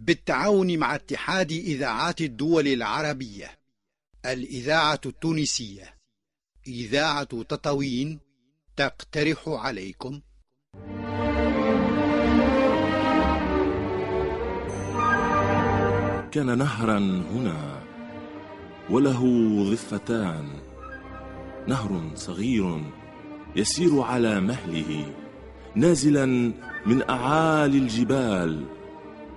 بالتعاون مع اتحاد إذاعات الدول العربية. الإذاعة التونسية. إذاعة تطاوين تقترح عليكم. كان نهرا هنا وله ضفتان نهر صغير يسير على مهله نازلا من أعالي الجبال.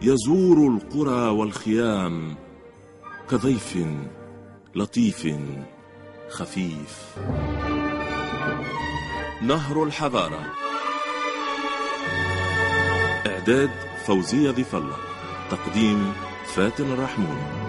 يزور القرى والخيام كضيف لطيف خفيف. نهر الحضارة. إعداد فوزية ضيف الله تقديم فاتن الرحمون.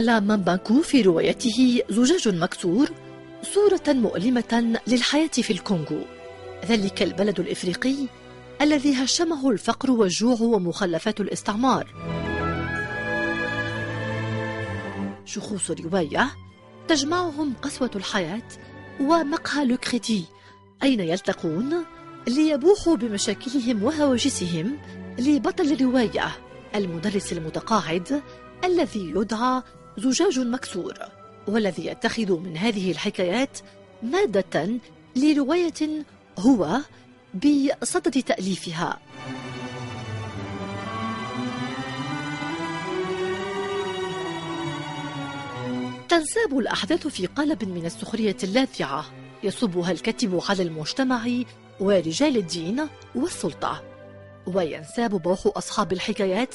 يرسم آلان مابانكو في روايته زجاج مكسور صورة مؤلمة للحياة في الكونغو. ذلك البلد الإفريقي الذي هشمه الفقر والجوع ومخلفات الاستعمار. شخوص الرواية تجمعهم قسوة الحياة ومقهى Le Crédit أين يلتقون؟ ليبوحوا بمشاكلهم وهواجسهم لبطل الرواية المدرس المتقاعد الذي يدعى زجاج مكسور والذي يتخذ من هذه الحكايات مادة لرواية هو بصدد تأليفها. تنساب الأحداث في قالب من السخرية اللاذعة يصبها الكاتب على المجتمع ورجال الدين والسلطة وينساب بوح أصحاب الحكايات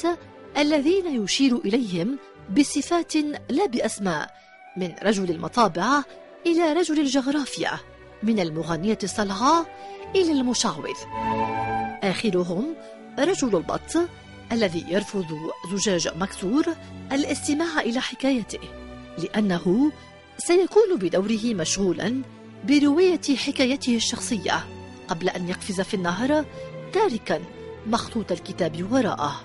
الذين يشير إليهم بصفات لا بأسماء من رجل المطابع إلى رجل الجغرافيا من المغنية الصلعاء إلى المشعوذ آخرهم رجل البط الذي يرفض زجاج مكسور الاستماع إلى حكايته لأنه سيكون بدوره مشغولا برواية حكايته الشخصية قبل أن يقفز في النهر تاركا مخطوط الكتاب وراءه.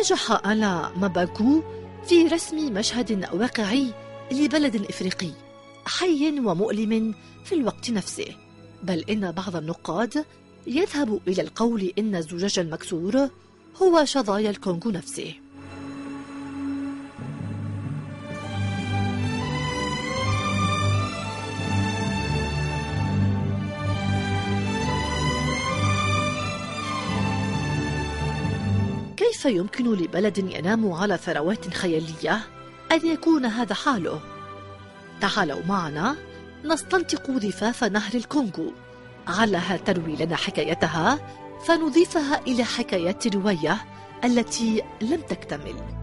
نجح آلا ماباكو في رسم مشهد واقعي لبلد إفريقي حي ومؤلم في الوقت نفسه. بل إن بعض النقاد يذهب إلى القول إن الزجاج المكسور هو شظايا الكونغو نفسه. كيف يمكن لبلد ينام على ثروات خيالية؟ أن يكون هذا حاله؟ تعالوا معنا نستنطق ضفاف نهر الكونغو. علها تروي لنا حكايتها فنضيفها إلى حكايات الرواية التي لم تكتمل.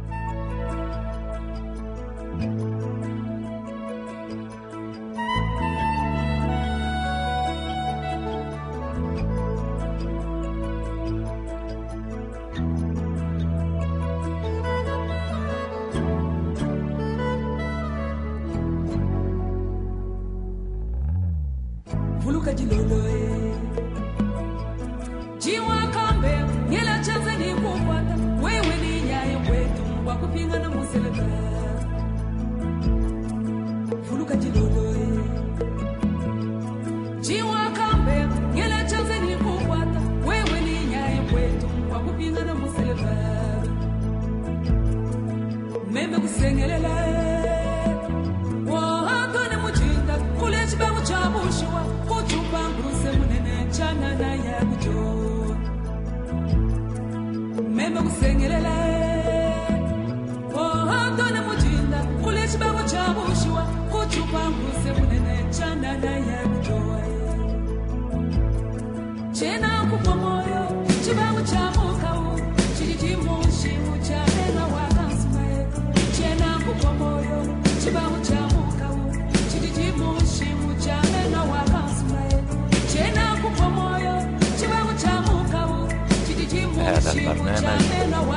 mchana na ya kuchoka chana na ya kuchoa chena kupomoi البرنامج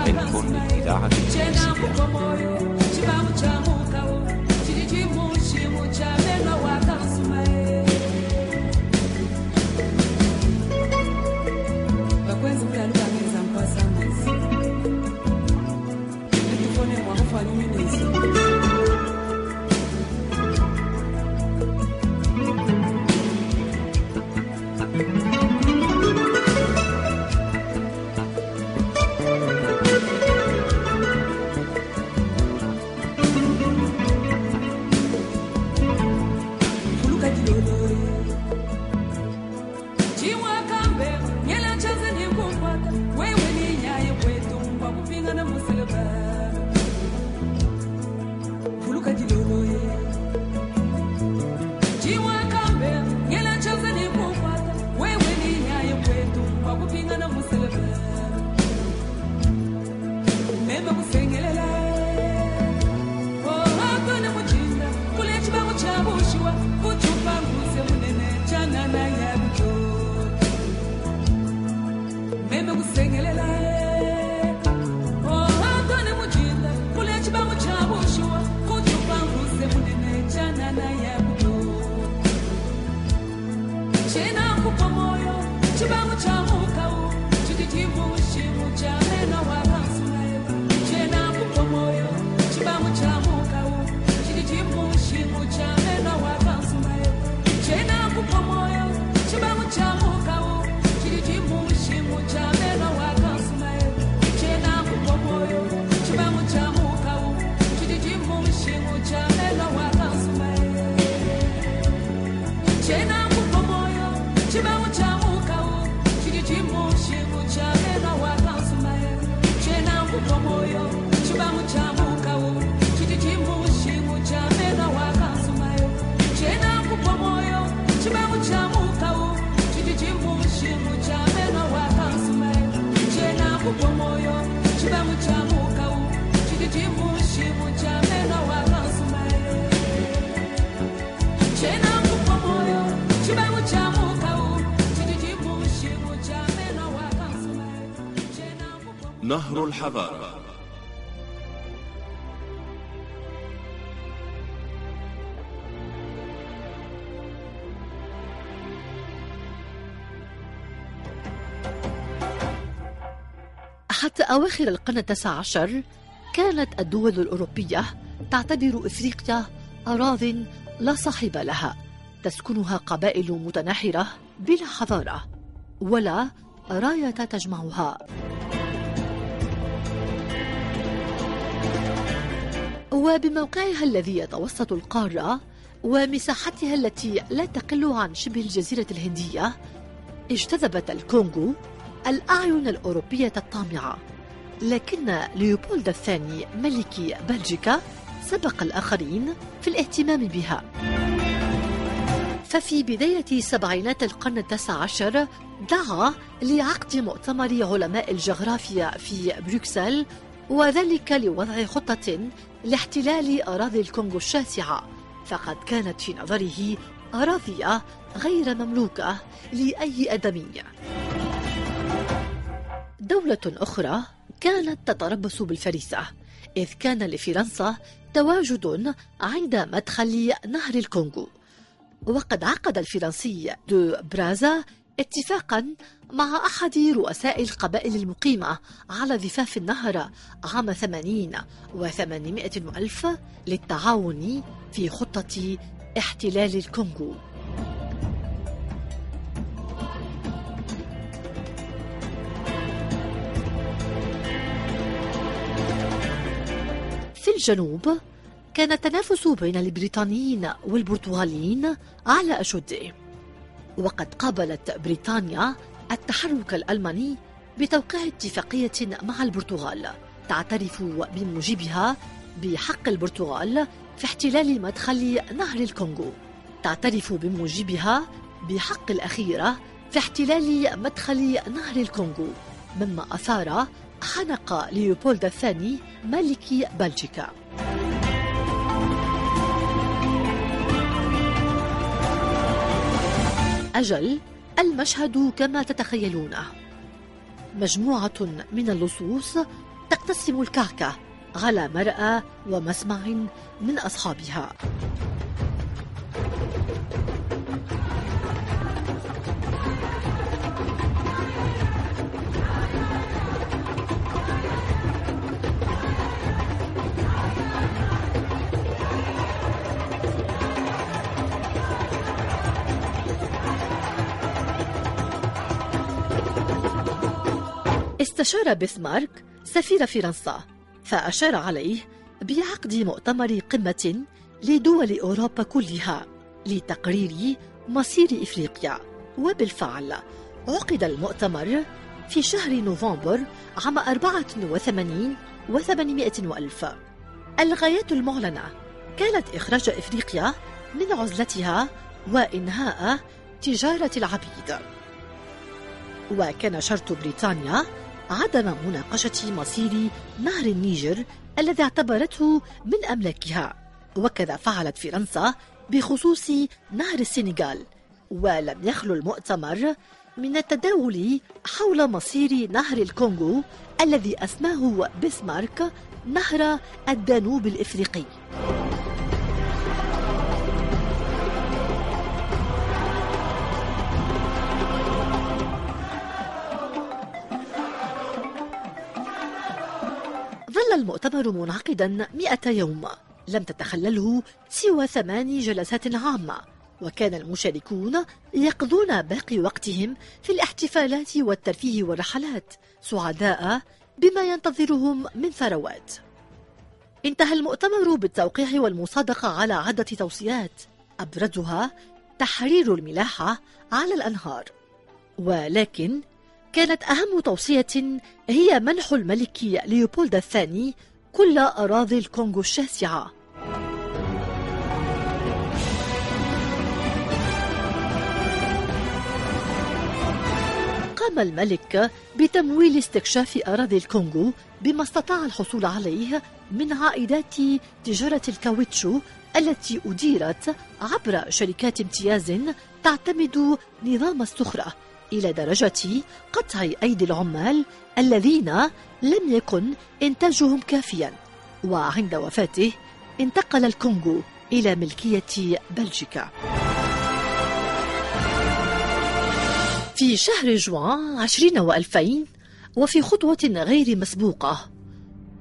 من كل الإذاعة التونسية الحضارة. حتى أواخر القرن التاسع عشر كانت الدول الأوروبية تعتبر إفريقيا أراض لا صاحب لها تسكنها قبائل متناحرة بلا حضارة ولا راية تجمعها. وبموقعها الذي يتوسط القارة ومساحتها التي لا تقل عن شبه الجزيرة الهندية اجتذبت الكونغو الأعين الأوروبية الطامعة. لكن ليوبولد الثاني ملك بلجيكا سبق الآخرين في الاهتمام بها. ففي بداية سبعينات القرن التاسع عشر دعا لعقد مؤتمر علماء الجغرافيا في بروكسل وذلك لوضع خطة لاحتلال أراضي الكونغو الشاسعة. فقد كانت في نظره أراضي غير مملوكة لأي أدمي. دولة أخرى كانت تتربص بالفريسة إذ كان لفرنسا تواجد عند مدخل نهر الكونغو. وقد عقد الفرنسي دو برازا اتفاقا مع أحد رؤساء القبائل المقيمة على ضفاف النهر عام ثمانين وثمانمائة ألف للتعاون في خطة احتلال الكونغو. في الجنوب كان التنافس بين البريطانيين والبرتغاليين على أشده وقد قابلت بريطانيا التحرك الألماني بتوقيع اتفاقية مع البرتغال تعترف بموجبها بحق البرتغال في احتلال مدخل نهر الكونغو تعترف بموجبها بحق الأخيرة في احتلال مدخل نهر الكونغو مما أثار حنق ليوبولد الثاني ملك بلجيكا. أجل المشهد كما تتخيلونه مجموعة من اللصوص تقتسم الكعكة على مرأى ومسمع من أصحابها. استشار بسمارك سفير فرنسا فأشار عليه بعقد مؤتمر قمة لدول أوروبا كلها لتقرير مصير إفريقيا. وبالفعل عقد المؤتمر في شهر نوفمبر عام 84 و800 وألف. الغايات المعلنة كانت إخراج إفريقيا من عزلتها وإنهاء تجارة العبيد. وكان شرط بريطانيا عدم مناقشة مصير نهر النيجر الذي اعتبرته من أملاكها. وكذا فعلت فرنسا بخصوص نهر السنغال ولم يخلو المؤتمر من التداول حول مصير نهر الكونغو الذي أسماه بسمارك نهر الدانوب الإفريقي. المؤتمر منعقدا مئة يوم. لم تتخلله سوى ثمان جلسات عامة وكان المشاركون يقضون باقي وقتهم في الاحتفالات والترفيه والرحلات سعداء بما ينتظرهم من ثروات. انتهى المؤتمر بالتوقيع والمصادقة على عدة توصيات أبرزها تحرير الملاحة على الأنهار. ولكن كانت أهم توصية هي منح الملك ليوبولد الثاني كل أراضي الكونغو الشاسعة. قام الملك بتمويل استكشاف أراضي الكونغو بما استطاع الحصول عليه من عائدات تجارة الكاوتشو التي أديرت عبر شركات امتياز تعتمد نظام السخرة إلى درجة قطع أيدي العمال الذين لم يكن إنتاجهم كافيا. وعند وفاته انتقل الكونغو إلى ملكية بلجيكا. في شهر جوان عشرين وألفين وفي خطوة غير مسبوقة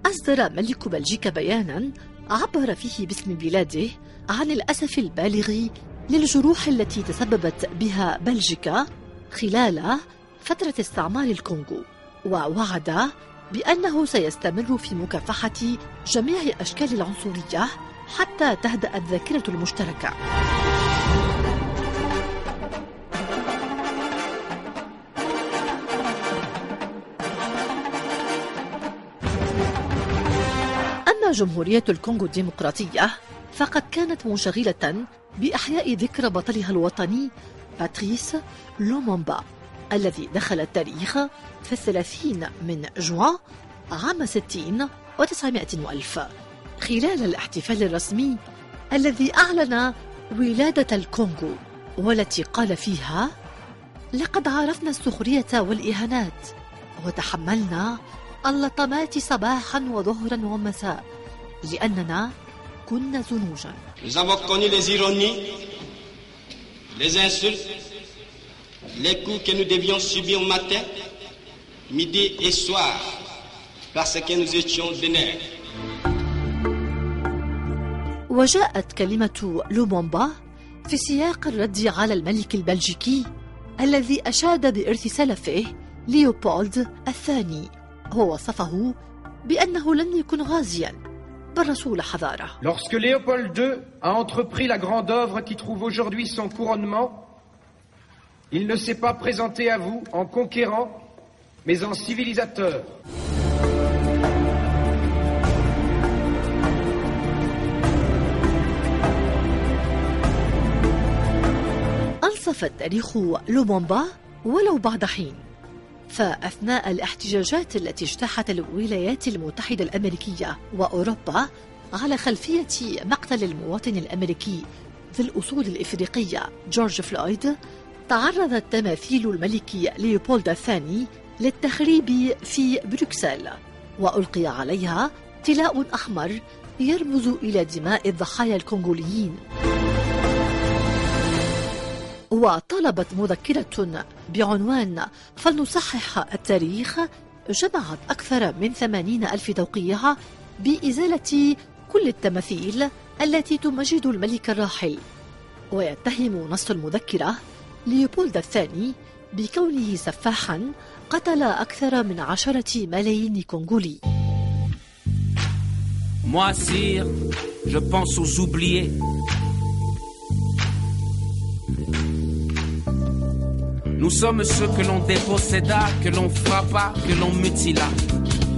أصدر ملك بلجيكا بيانا عبر فيه باسم بلاده عن الأسف البالغ للجروح التي تسببت بها بلجيكا خلال فترة استعمار الكونغو ووعد بأنه سيستمر في مكافحة جميع أشكال العنصرية حتى تهدأ الذاكرة المشتركة. أما جمهورية الكونغو الديمقراطية فقد كانت منشغلة بإحياء ذكرى بطلها الوطني باتريس لومومبا الذي دخل التاريخ في الثلاثين من جوان عام ستين وتسعمائة وألف. خلال الاحتفال الرسمي الذي أعلن ولادة الكونغو والتي قال فيها لقد عرفنا السخرية والإهانات وتحملنا اللطمات صباحا وظهرا ومساء لأننا كنا زنوجا les insultes, les coups que nous devions subir matin, midi et soir, parce que nous étions des nègres. وجاءت كلمة لومومبا في سياق الرد على الملك البلجيكي الذي أشاد بإرث سلفه ليوبولد الثاني هو وصفه بأنه لم يكن غازيا Lorsque Léopold II a entrepris la grande œuvre qui trouve aujourd'hui son couronnement, il ne s'est pas présenté à vous en conquérant, mais en civilisateur. أنصف التاريخ لومومبا ولو بعد حين فأثناء الاحتجاجات التي اجتاحت الولايات المتحدة الأمريكية وأوروبا على خلفية مقتل المواطن الأمريكي ذي الأصول الإفريقية جورج فلويد تعرضت تماثيل الملك ليوبولد الثاني للتخريب في بروكسل وألقي عليها طلاء أحمر يرمز إلى دماء الضحايا الكونغوليين. وطلبت مذكرة بعنوان فلنصحح التاريخ. جمعت أكثر من ثمانين ألف توقيع بإزالة كل التماثيل التي تمجد الملك الراحل. ويتهم نص المذكرة ليوبولد الثاني بكونه سفاحا قتل أكثر من عشرة ملايين كونغولي. Moi, sire, je pense aux oubliés. Nous sommes ceux que l'on déposséda, que l'on frappa, que l'on mutila.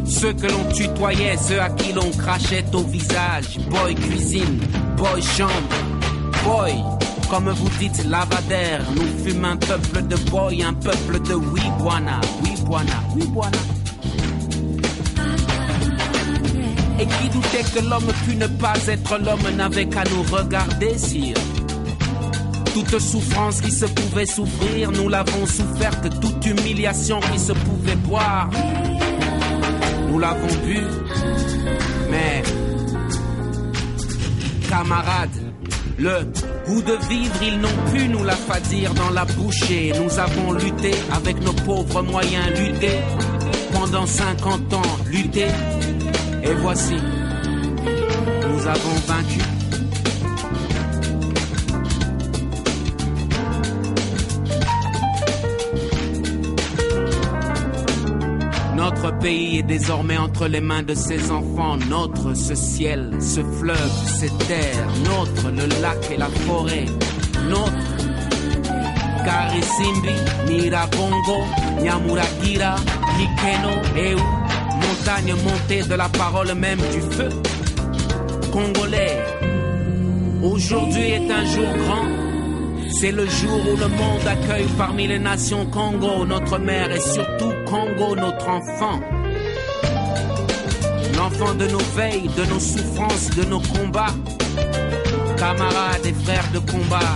Ceux que l'on tutoyait, ceux à qui l'on crachait au visage. Boy cuisine, boy chambre, boy. Comme vous dites, lavadère. Nous fûmes un peuple de boy, un peuple de Wibwana, Wibwana, Wibwana. Et qui doutait que l'homme pût ne pas être l'homme n'avait qu'à nous regarder, sire. Toute souffrance qui se pouvait souffrir, nous l'avons soufferte. Toute humiliation qui se pouvait boire, nous l'avons bu. Mais, camarades, le goût de vivre, ils n'ont pu nous la dire dans la bouchée. Nous avons lutté avec nos pauvres moyens, lutté pendant 50 ans, lutté. Et voici, nous avons vaincu. Pays est désormais entre les mains de ses enfants. Notre, ce ciel, ce fleuve, ces terres. Notre, le lac et la forêt. Notre, Karisimbi, Niragongo, Nyamuragira, Nikeno, Eu, montagne montée de la parole même du feu. Congolais, aujourd'hui est un jour grand. C'est le jour où le monde accueille parmi les nations Congo notre mère et surtout Congo notre enfant. L'enfant de nos veilles, de nos souffrances, de nos combats. Camarades et frères de combat,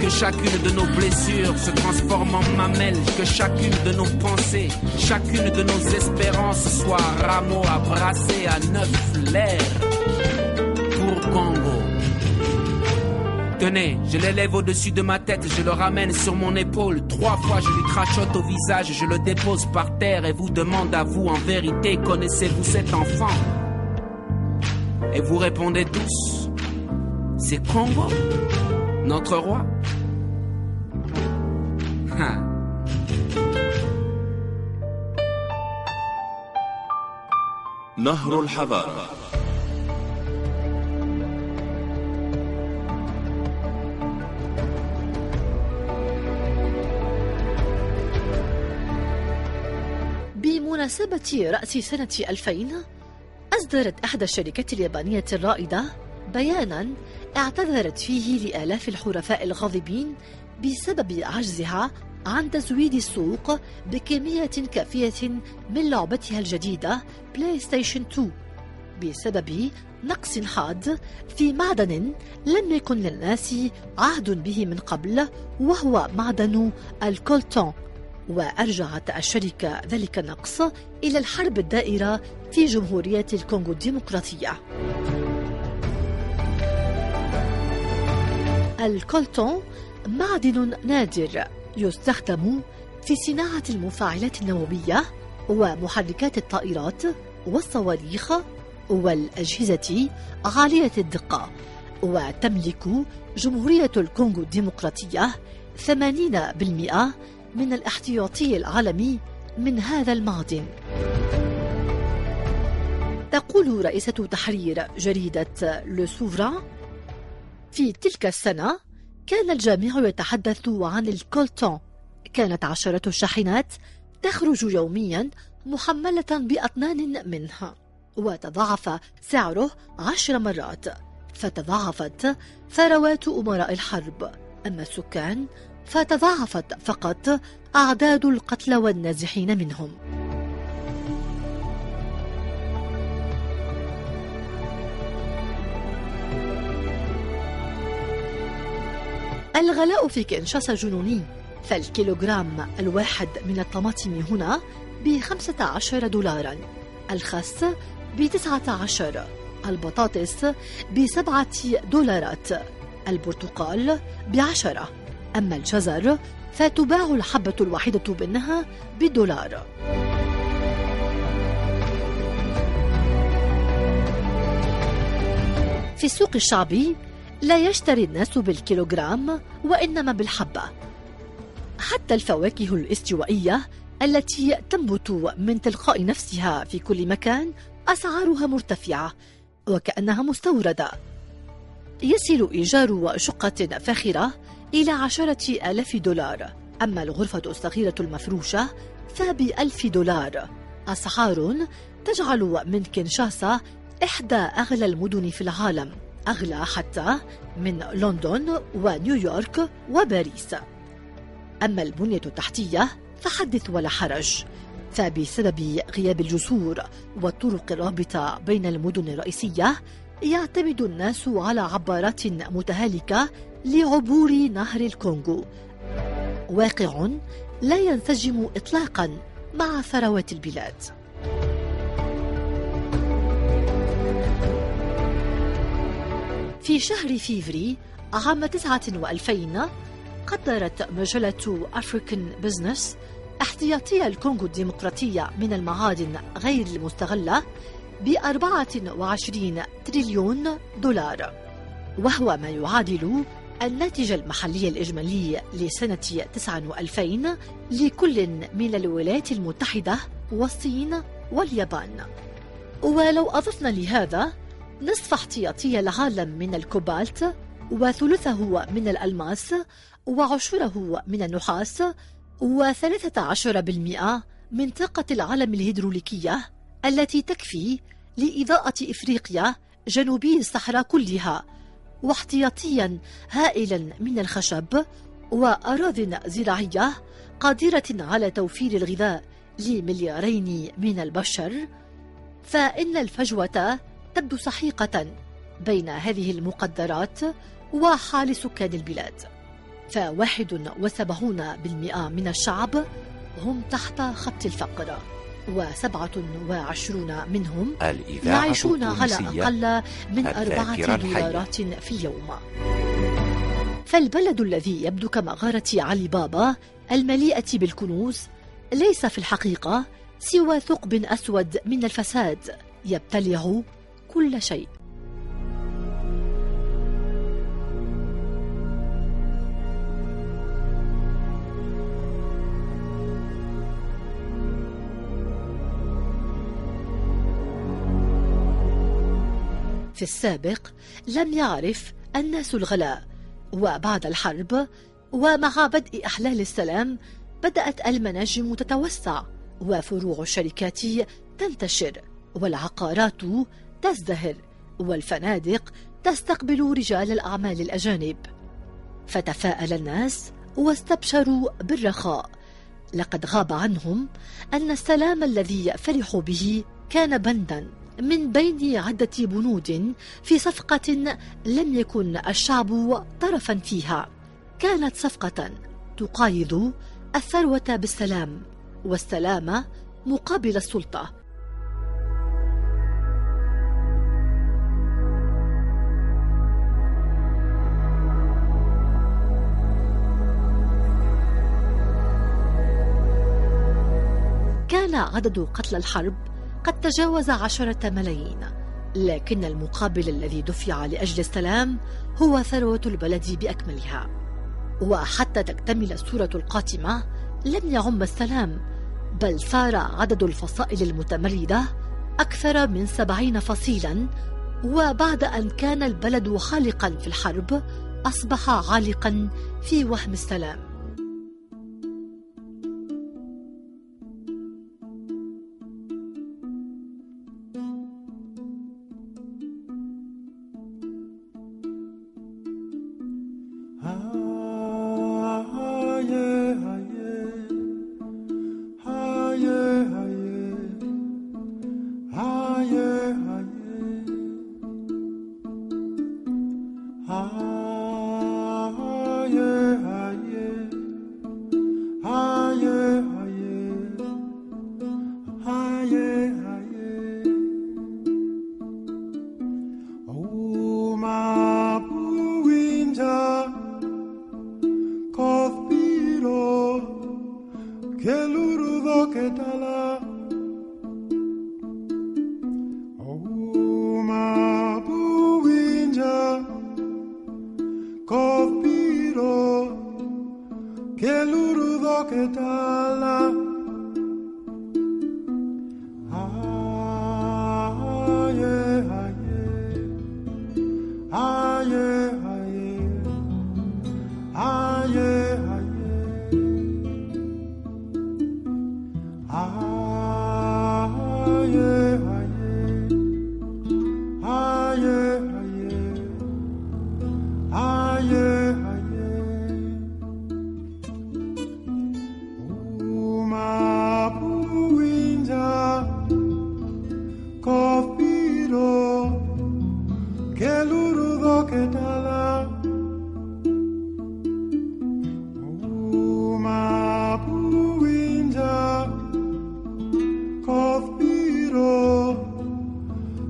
que chacune de nos blessures se transforme en mamelles, que chacune de nos pensées, chacune de nos espérances soit rameau à brasser à neuf l'air Tenez, je l'élève au-dessus de ma tête, je le ramène sur mon épaule. Trois fois, je lui crachote au visage, je le dépose par terre et vous demande à vous, en vérité, connaissez-vous cet enfant Et vous répondez tous, c'est Congo, notre roi. Ha. نهر الحضارة بمناسبة رأس سنة 2000 أصدرت إحدى الشركات اليابانية الرائدة بيانا اعتذرت فيه لآلاف الحرفاء الغاضبين بسبب عجزها عن تزويد السوق بكمية كافية من لعبتها الجديدة PlayStation 2 بسبب نقص حاد في معدن لم يكن للناس عهد به من قبل وهو معدن الكولتون. وأرجعت الشركة ذلك النقص إلى الحرب الدائرة في جمهورية الكونغو الديمقراطية. الكولتون معدن نادر يستخدم في صناعة المفاعلات النووية ومحركات الطائرات والصواريخ والأجهزة عالية الدقة وتملك جمهورية الكونغو الديمقراطية 80% من الاحتياطي العالمي من هذا المعدن تقول رئيسة تحرير جريدة Le Souverain في تلك السنة كان الجميع يتحدث عن الكولتان. كانت عشرات الشاحنات تخرج يوميا محملة بأطنان منها وتضاعف سعره عشر مرات. فتضاعفت ثروات أمراء الحرب. أما السكان فتضاعفت فقط أعداد القتلى والنازحين منهم. الغلاء في كنشاسا جنوني فالكيلوغرام الواحد من الطماطم هنا بخمسة عشر دولارا الخس بتسعة عشر البطاطس بسبعة دولارات البرتقال بعشرة. أما الجزر فتباع الحبة الواحدة منها بالدولار في السوق الشعبي لا يشتري الناس بالكيلوغرام وإنما بالحبة. حتى الفواكه الاستوائية التي تنبت من تلقاء نفسها في كل مكان أسعارها مرتفعة وكأنها مستوردة. يصل إيجار شقة فاخرة إلى عشرة آلاف دولار. أما الغرفة الصغيرة المفروشة فبألف دولار. أسعار تجعل من كينشاسا إحدى أغلى المدن في العالم أغلى حتى من لندن ونيويورك وباريس. أما البنية التحتية فحدث ولا حرج. فبسبب غياب الجسور والطرق الرابطة بين المدن الرئيسية يعتمد الناس على عبارات متهالكة لعبور نهر الكونغو. واقع لا ينسجم إطلاقا مع ثروات البلاد. في شهر فيفري عام 2009 قدرت مجلة African Business احتياطي الكونغو الديمقراطية من المعادن غير المستغلة ب 24 تريليون دولار. وهو ما يعادل الناتج المحلي الإجمالي لسنة 2000 لكل من الولايات المتحدة والصين واليابان. ولو أضفنا لهذا نصف احتياطي العالم من الكوبالت وثلثه من الألماس وعشره من النحاس وثلاثة عشر بالمئة من طاقة العالم الهيدروليكية التي تكفي لإضاءة إفريقيا جنوبي الصحراء كلها واحتياطيا هائلا من الخشب وأراض زراعية قادرة على توفير الغذاء لمليارين من البشر. فإن الفجوة تبدو سحيقة بين هذه المقدرات وحال سكان البلاد. فواحد وسبعون بالمئة من الشعب هم تحت خط الفقر. وسبعة وعشرون منهم يعيشون على أقل من أربعة. دولارات في اليوم فالبلد الذي يبدو كمغارة علي بابا المليئة بالكنوز ليس في الحقيقة سوى ثقب أسود من الفساد يبتلع كل شيء في السابق لم يعرف الناس الغلاء وبعد الحرب ومع بدء أحلال السلام بدأت المناجم تتوسع وفروع الشركات تنتشر والعقارات تزدهر والفنادق تستقبل رجال الأعمال الأجانب. فتفاءل الناس واستبشروا بالرخاء. لقد غاب عنهم أن السلام الذي فرحوا به كان بندا. من بين عدة بنود في صفقة لم يكن الشعب طرفا فيها. كانت صفقة تقايض الثروة بالسلام والسلام مقابل السلطة. كان عدد قتلى الحرب قد تجاوز عشرة ملايين لكن المقابل الذي دفع لأجل السلام هو ثروة البلد بأكملها. وحتى تكتمل الصورة القاتمة لم يعم السلام بل صار عدد الفصائل المتمردة أكثر من سبعين فصيلا وبعد أن كان البلد خالقا في الحرب أصبح عالقا في وهم السلام.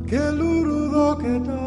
qué lurudo que ta.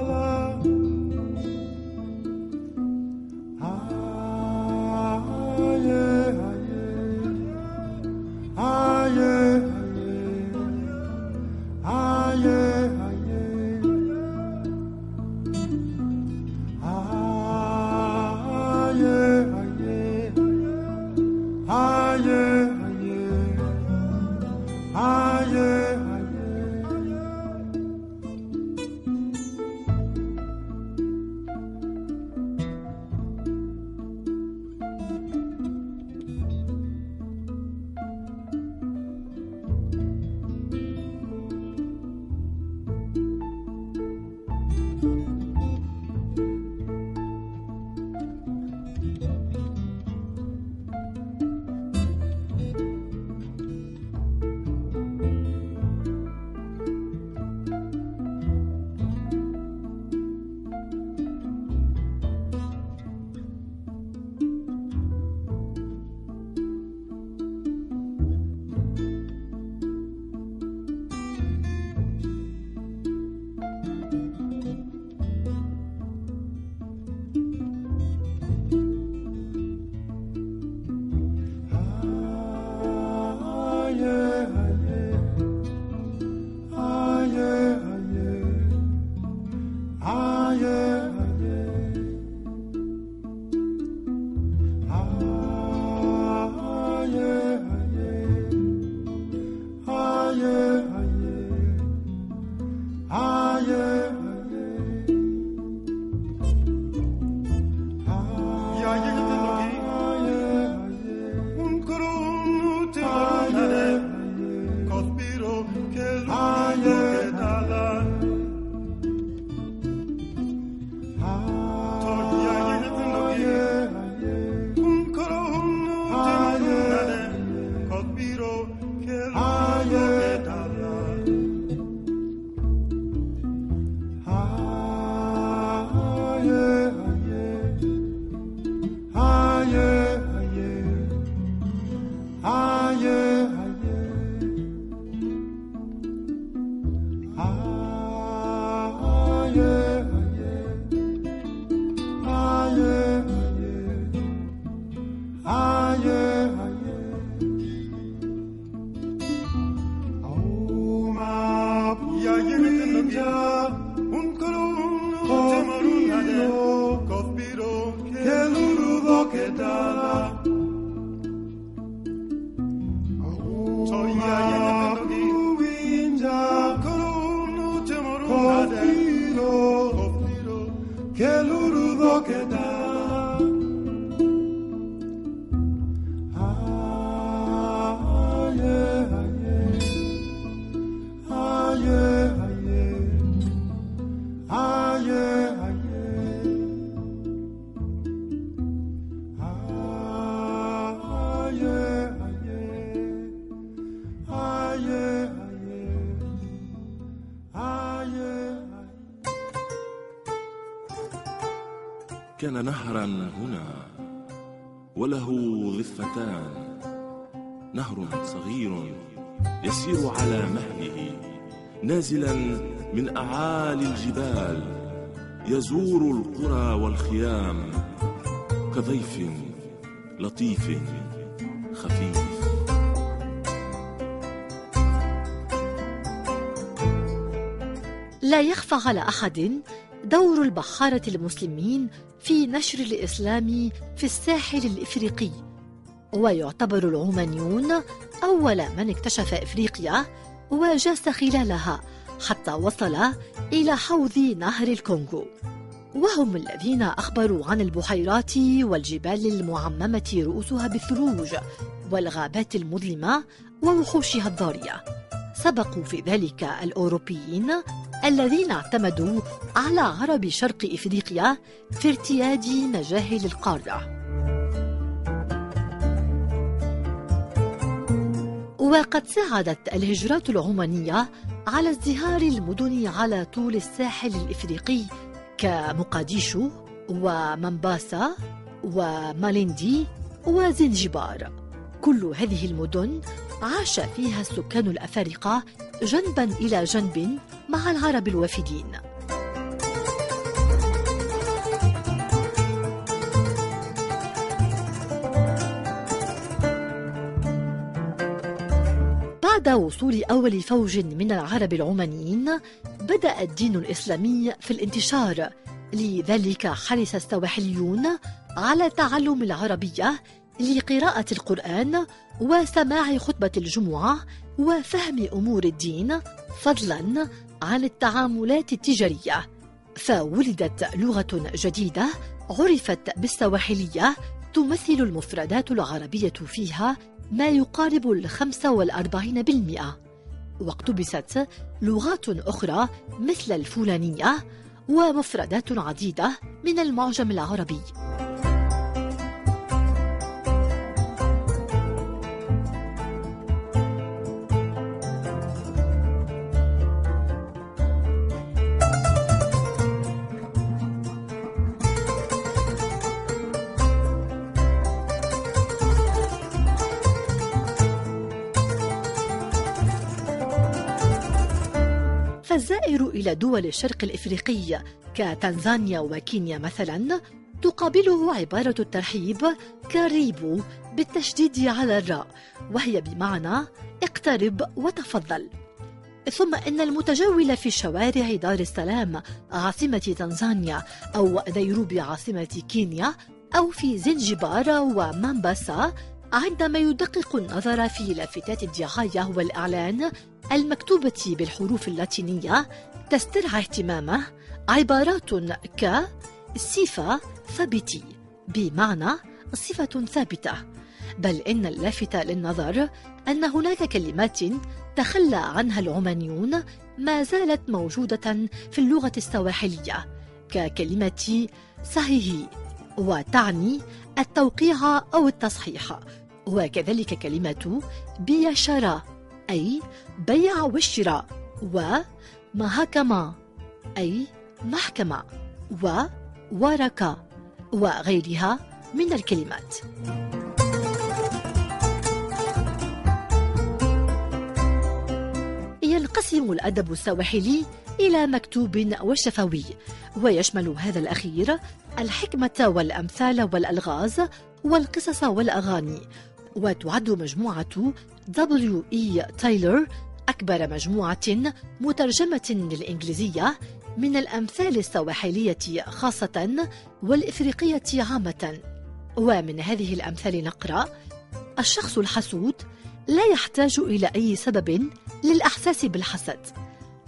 كان نازلا من أعالي الجبال يزور القرى والخيام كضيف لطيف خفيف. لا يخفى على أحد دور البحارة المسلمين في نشر الإسلام في الساحل الإفريقي ويعتبر العمانيون أول من اكتشف إفريقيا وجاس خلالها حتى وصل إلى حوض نهر الكونغو. وهم الذين أخبروا عن البحيرات والجبال المعممة رؤوسها بالثلوج والغابات المظلمة ووحوشها الضارية. سبقوا في ذلك الأوروبيين الذين اعتمدوا على عرب شرق إفريقيا في ارتياد مجاهل القارة وقد ساعدت الهجرات العمانية على ازدهار المدن على طول الساحل الإفريقي كمقاديشو ومنباسا وماليندي وزنجبار. كل هذه المدن عاش فيها السكان الأفارقة جنبا إلى جنب مع العرب الوافدين. بعد وصول أول فوج من العرب العمانيين بدأ الدين الإسلامي في الانتشار. لذلك حرص السواحليون على تعلم العربية لقراءة القرآن وسماع خطبة الجمعة وفهم أمور الدين فضلا عن التعاملات التجارية. فولدت لغة جديدة عرفت بالسواحلية تمثل المفردات العربية فيها ما يقارب الخمسة والأربعين بالمئة. واقتبست لغات أخرى مثل الفلانية ومفردات عديدة من المعجم العربي. فالزائر إلى دول الشرق الإفريقي كتنزانيا وكينيا مثلا تقابله عبارة الترحيب karibu بالتشديد على الراء وهي بمعنى اقترب وتفضل. ثم إن المتجول في شوارع دار السلام عاصمة تنزانيا أو نيروبي عاصمة كينيا أو في زنجبار ومامباسا عندما يدقق النظر في لافتات الدعاية والإعلان المكتوبة بالحروف اللاتينية تسترعى اهتمامه عبارات ك صفة ثابتي بمعنى صفة ثابتة. بل إن اللافت للنظر أن هناك كلمات تخلى عنها العمانيون ما زالت موجودة في اللغة السواحلية ككلمة صحيح وتعني التوقيع أو التصحيح وكذلك كلمة بيشرا أي بيع والشراء ومحكمة أي محكمة وورقة وغيرها من الكلمات. ينقسم الأدب السواحلي إلى مكتوب وشفوي ويشمل هذا الأخير الحكمة والأمثال والألغاز والقصص والأغاني وتعد مجموعة W. E. Taylor أكبر مجموعة مترجمة للإنجليزية من الأمثال السواحلية خاصة والإفريقية عامة. ومن هذه الأمثال نقرأ الشخص الحسود لا يحتاج إلى أي سبب للإحساس بالحسد.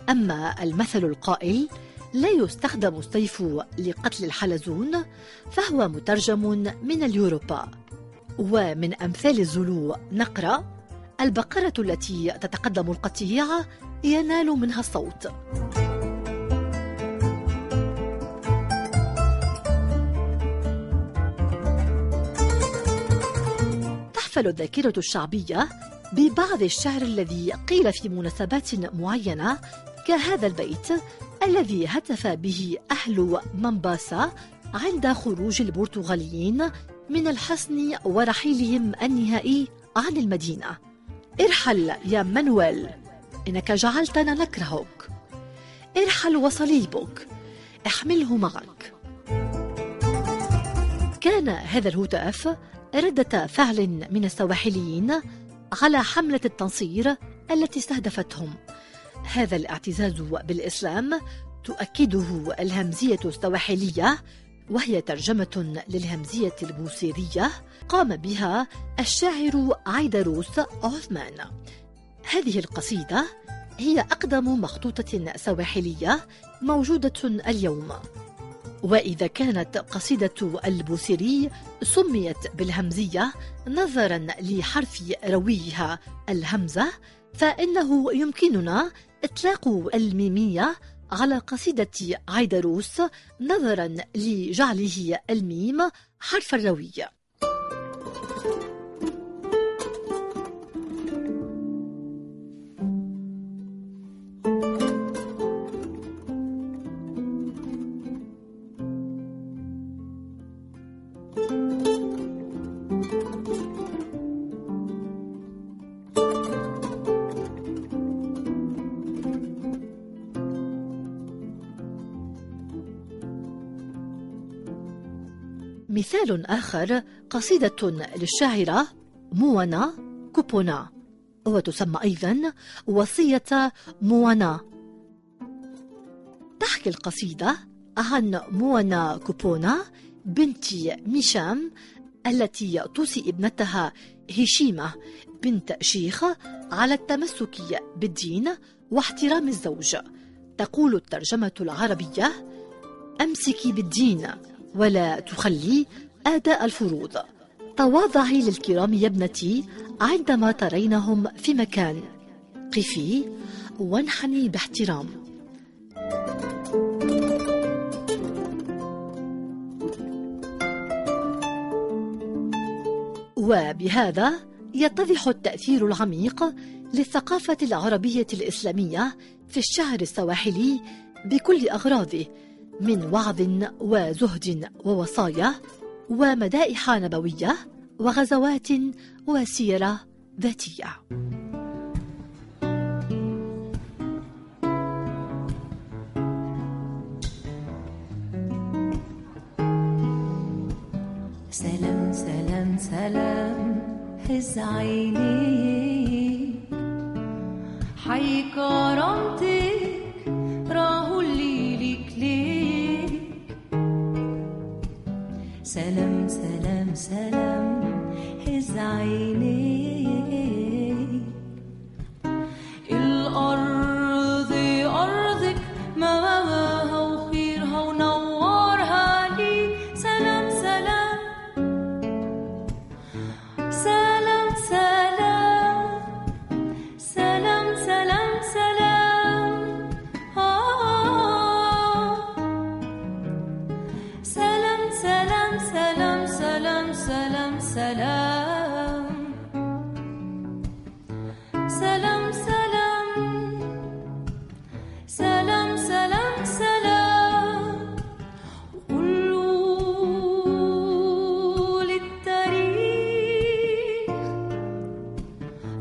أما المثل القائل لا يستخدم السيف لقتل الحلزون فهو مترجم من اليوروبا. ومن أمثال الزلو نقرأ البقرة التي تتقدم القطيع ينال منها الصوت. تحفل الذاكرة الشعبية ببعض الشعر الذي قيل في مناسبات معينة كهذا البيت الذي هتف به أهل منباسا عند خروج البرتغاليين من الحصن ورحيلهم النهائي عن المدينة. ارحل يا مانويل إنك جعلتنا نكرهك. ارحل وصليبك احمله معك. كان هذا الهتاف ردة فعل من السواحليين على حملة التنصير التي استهدفتهم. هذا الاعتزاز بالإسلام تؤكده الهمزية السواحلية وهي ترجمة للهمزية البوصيرية قام بها الشاعر عيدروس عثمان. هذه القصيدة هي أقدم مخطوطة سواحلية موجودة اليوم. وإذا كانت قصيدة البوسيري سميت بالهمزية نظرا لحرف رويها الهمزة فإنه يمكننا إطلاق الميمية على قصيدة عيدروس نظرا لجعله الميم حرف الروي. مثال آخر قصيدة للشاعرة موانا كوبونا وتسمى أيضا وصية موانا. تحكي القصيدة عن موانا كوبونا بنت ميشام التي توصي ابنتها هشيمة بنت شيخ على التمسك بالدين واحترام الزوج. تقول الترجمة العربية أمسكي بالدين ولا تخلي آداء الفروض. تواضعي للكرام يا ابنتي عندما ترينهم في مكان. قفي وانحني باحترام. وبهذا يتضح التأثير العميق للثقافة العربية الإسلامية في الشعر السواحلي بكل أغراضه من وعظ وزهد ووصايا ومدائح نبوية وغزوات وسيرة ذاتية. سلام سلام سلام هز عينيك حيكرمتك selam.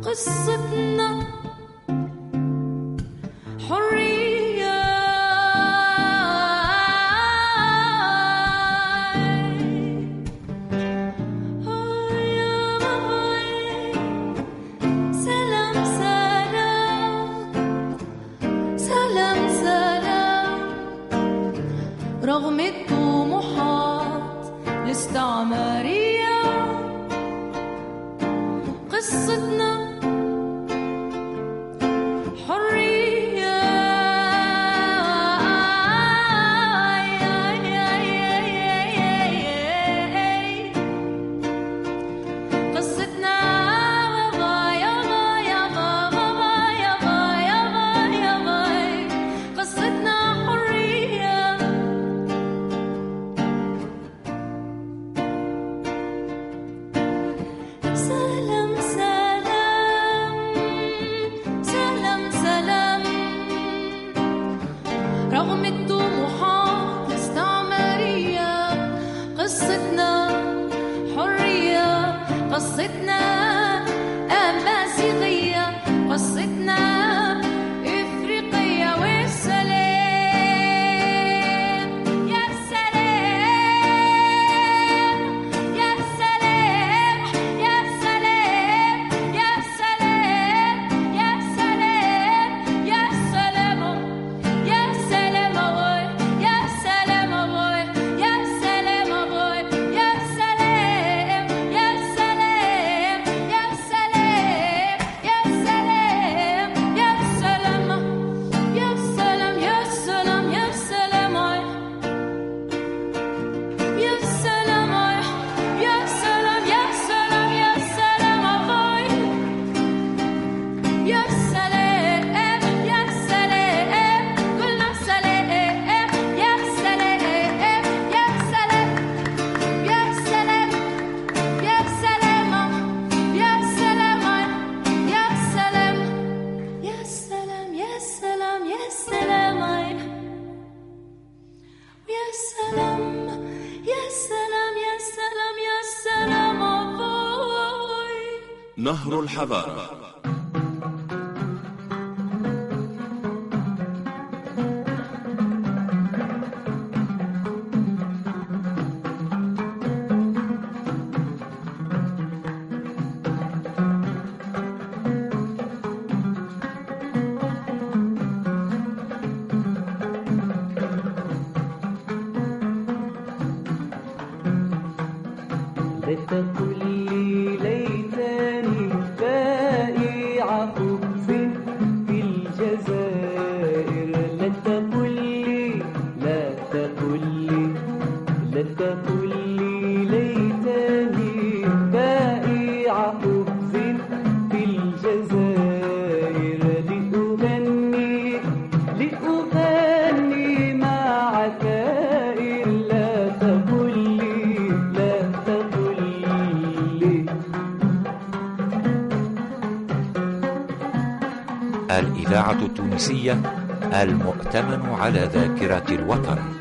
قصتنا التونسية المؤتمن على ذاكرة الوطن.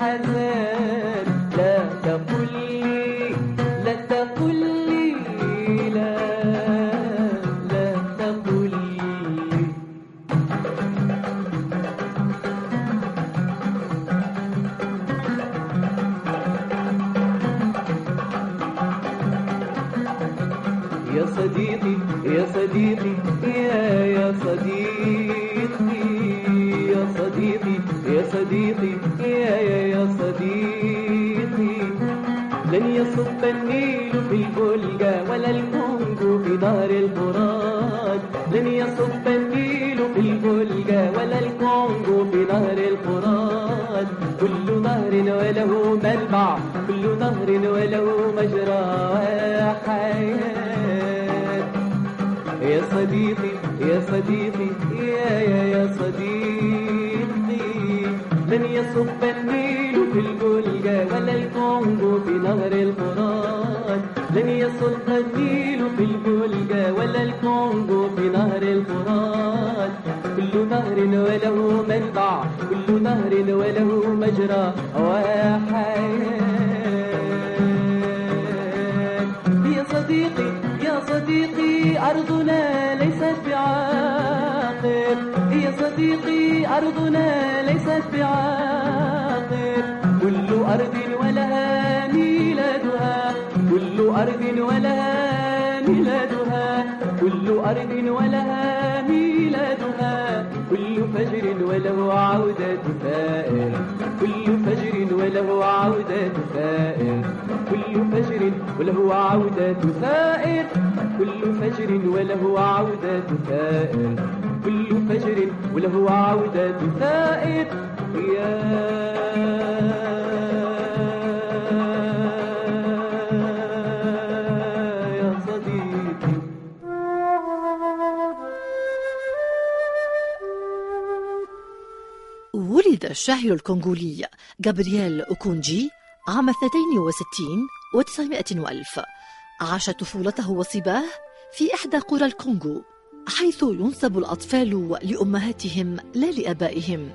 لانتصارات يصب النيل في الفولجا ولا الكونغو في نهر الفرات. لن يصب النيل في الفولجا ولا الكونغو في نهر الفرات. كل نهر وله منبع كل نهر وله مجرى وحياة. يا صديقي يا صديقي يا يا يا صديقي لن يصب النيل نهر الفرات لن يصب النيل في الجولجا ولا الكونغو في نهر الفرات كل نهر وله منبع كل نهر وله مجرى وحياه يا صديقي يا صديقي أرضنا ليست بعاقب. يا صديقي أرضنا ليست بعاقب. كل أرض ولها ميلادها كل أرض ولها ميلادها. كل أرض ولها ميلادها. كل فجر وله عودة ثائر كل فجر وله عودة ثائر كل فجر وله عودة ثائر كل فجر وله عودة ثائر كل فجر وله عودة ثائر يا يا ولد الشاعر الكونغولي جابرييل أوكونجي عام 62 و900 وألف. عاش طفولته وصباه في إحدى قرى الكونغو حيث ينسب الأطفال لأمهاتهم لا لآبائهم.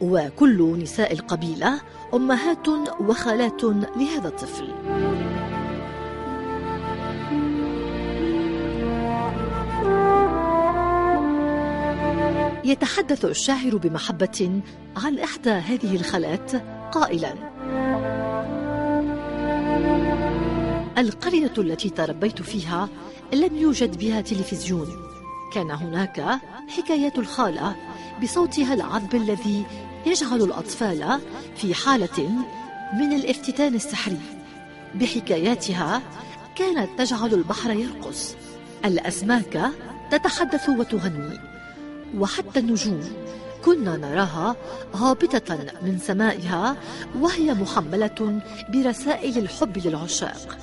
وكل نساء القبيلة أمهات وخالات لهذا الطفل. يتحدث الشاعر بمحبة عن إحدى هذه الخالات قائلا. القرية التي تربيت فيها لم يوجد بها تلفزيون. كان هناك حكايات الخالة بصوتها العذب الذي يجعل الأطفال في حالة من الافتتان السحري. بحكاياتها كانت تجعل البحر يرقص. الأسماك تتحدث وتغني. وحتى النجوم. كنا نراها هابطة من سمائها وهي محملة برسائل الحب للعشاق.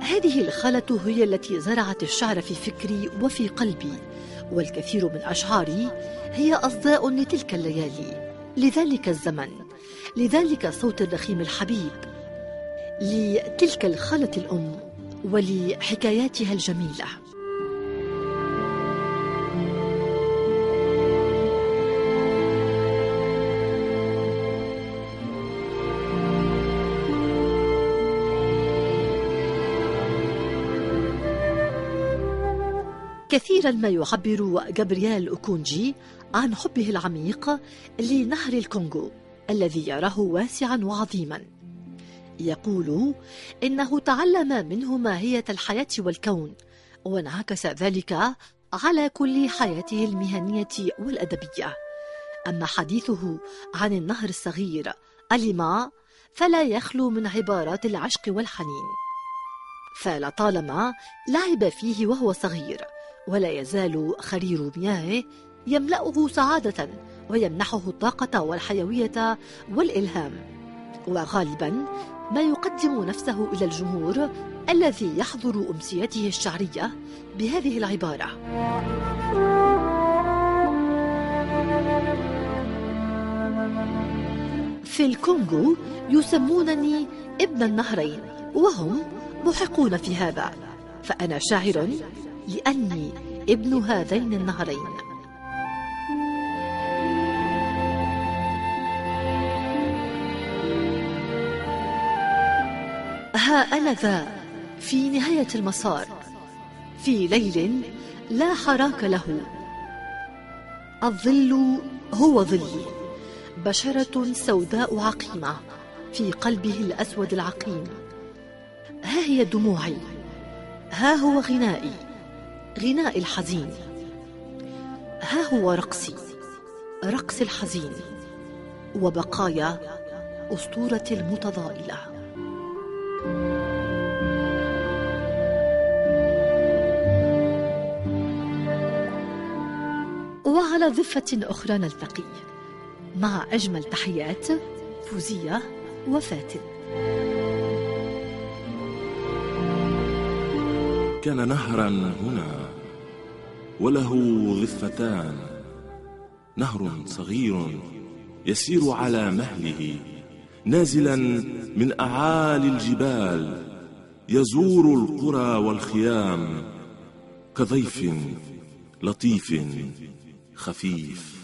هذه الخالة هي التي زرعت الشعر في فكري وفي قلبي والكثير من أشعاري هي أصداء لتلك الليالي. لذلك الزمن لذلك صوت الرخيم الحبيب. لتلك الخالة الأم ولحكاياتها الجميلة. كثيرا ما يعبر جابرييل أوكونجي عن حبه العميق لنهر الكونغو الذي يراه واسعا وعظيما. يقول إنه تعلم منه ماهية الحياة والكون وانعكس ذلك على كل حياته المهنية والأدبية. أما حديثه عن النهر الصغير أليما فلا يخلو من عبارات العشق والحنين. فلطالما لعب فيه وهو صغير. ولا يزال خرير مياهه يملأه سعادة ويمنحه الطاقة والحيوية والإلهام. وغالبا ما يقدم نفسه إلى الجمهور الذي يحضر أمسيته الشعرية بهذه العبارة. في الكونغو يسمونني ابن النهرين وهم محقون في هذا. فأنا شاعر لأني ابن هذين النهرين. ها أنا ذا في نهاية المسار. في ليل لا حراك له. الظل هو ظلي. بشرة سوداء عقيمة في قلبه الأسود العقيم. ها هي دموعي. ها هو غنائي. غناء الحزين. ها هو رقصي رقص الحزين وبقايا أسطورة المتضائلة. وعلى ضفة أخرى نلتقي مع أجمل تحيات فوزية وفاتن كان نهرا هنا. وله ضفتان نهر صغير يسير على مهله نازلا من أعالي الجبال. يزور القرى والخيام كضيف لطيف خفيف.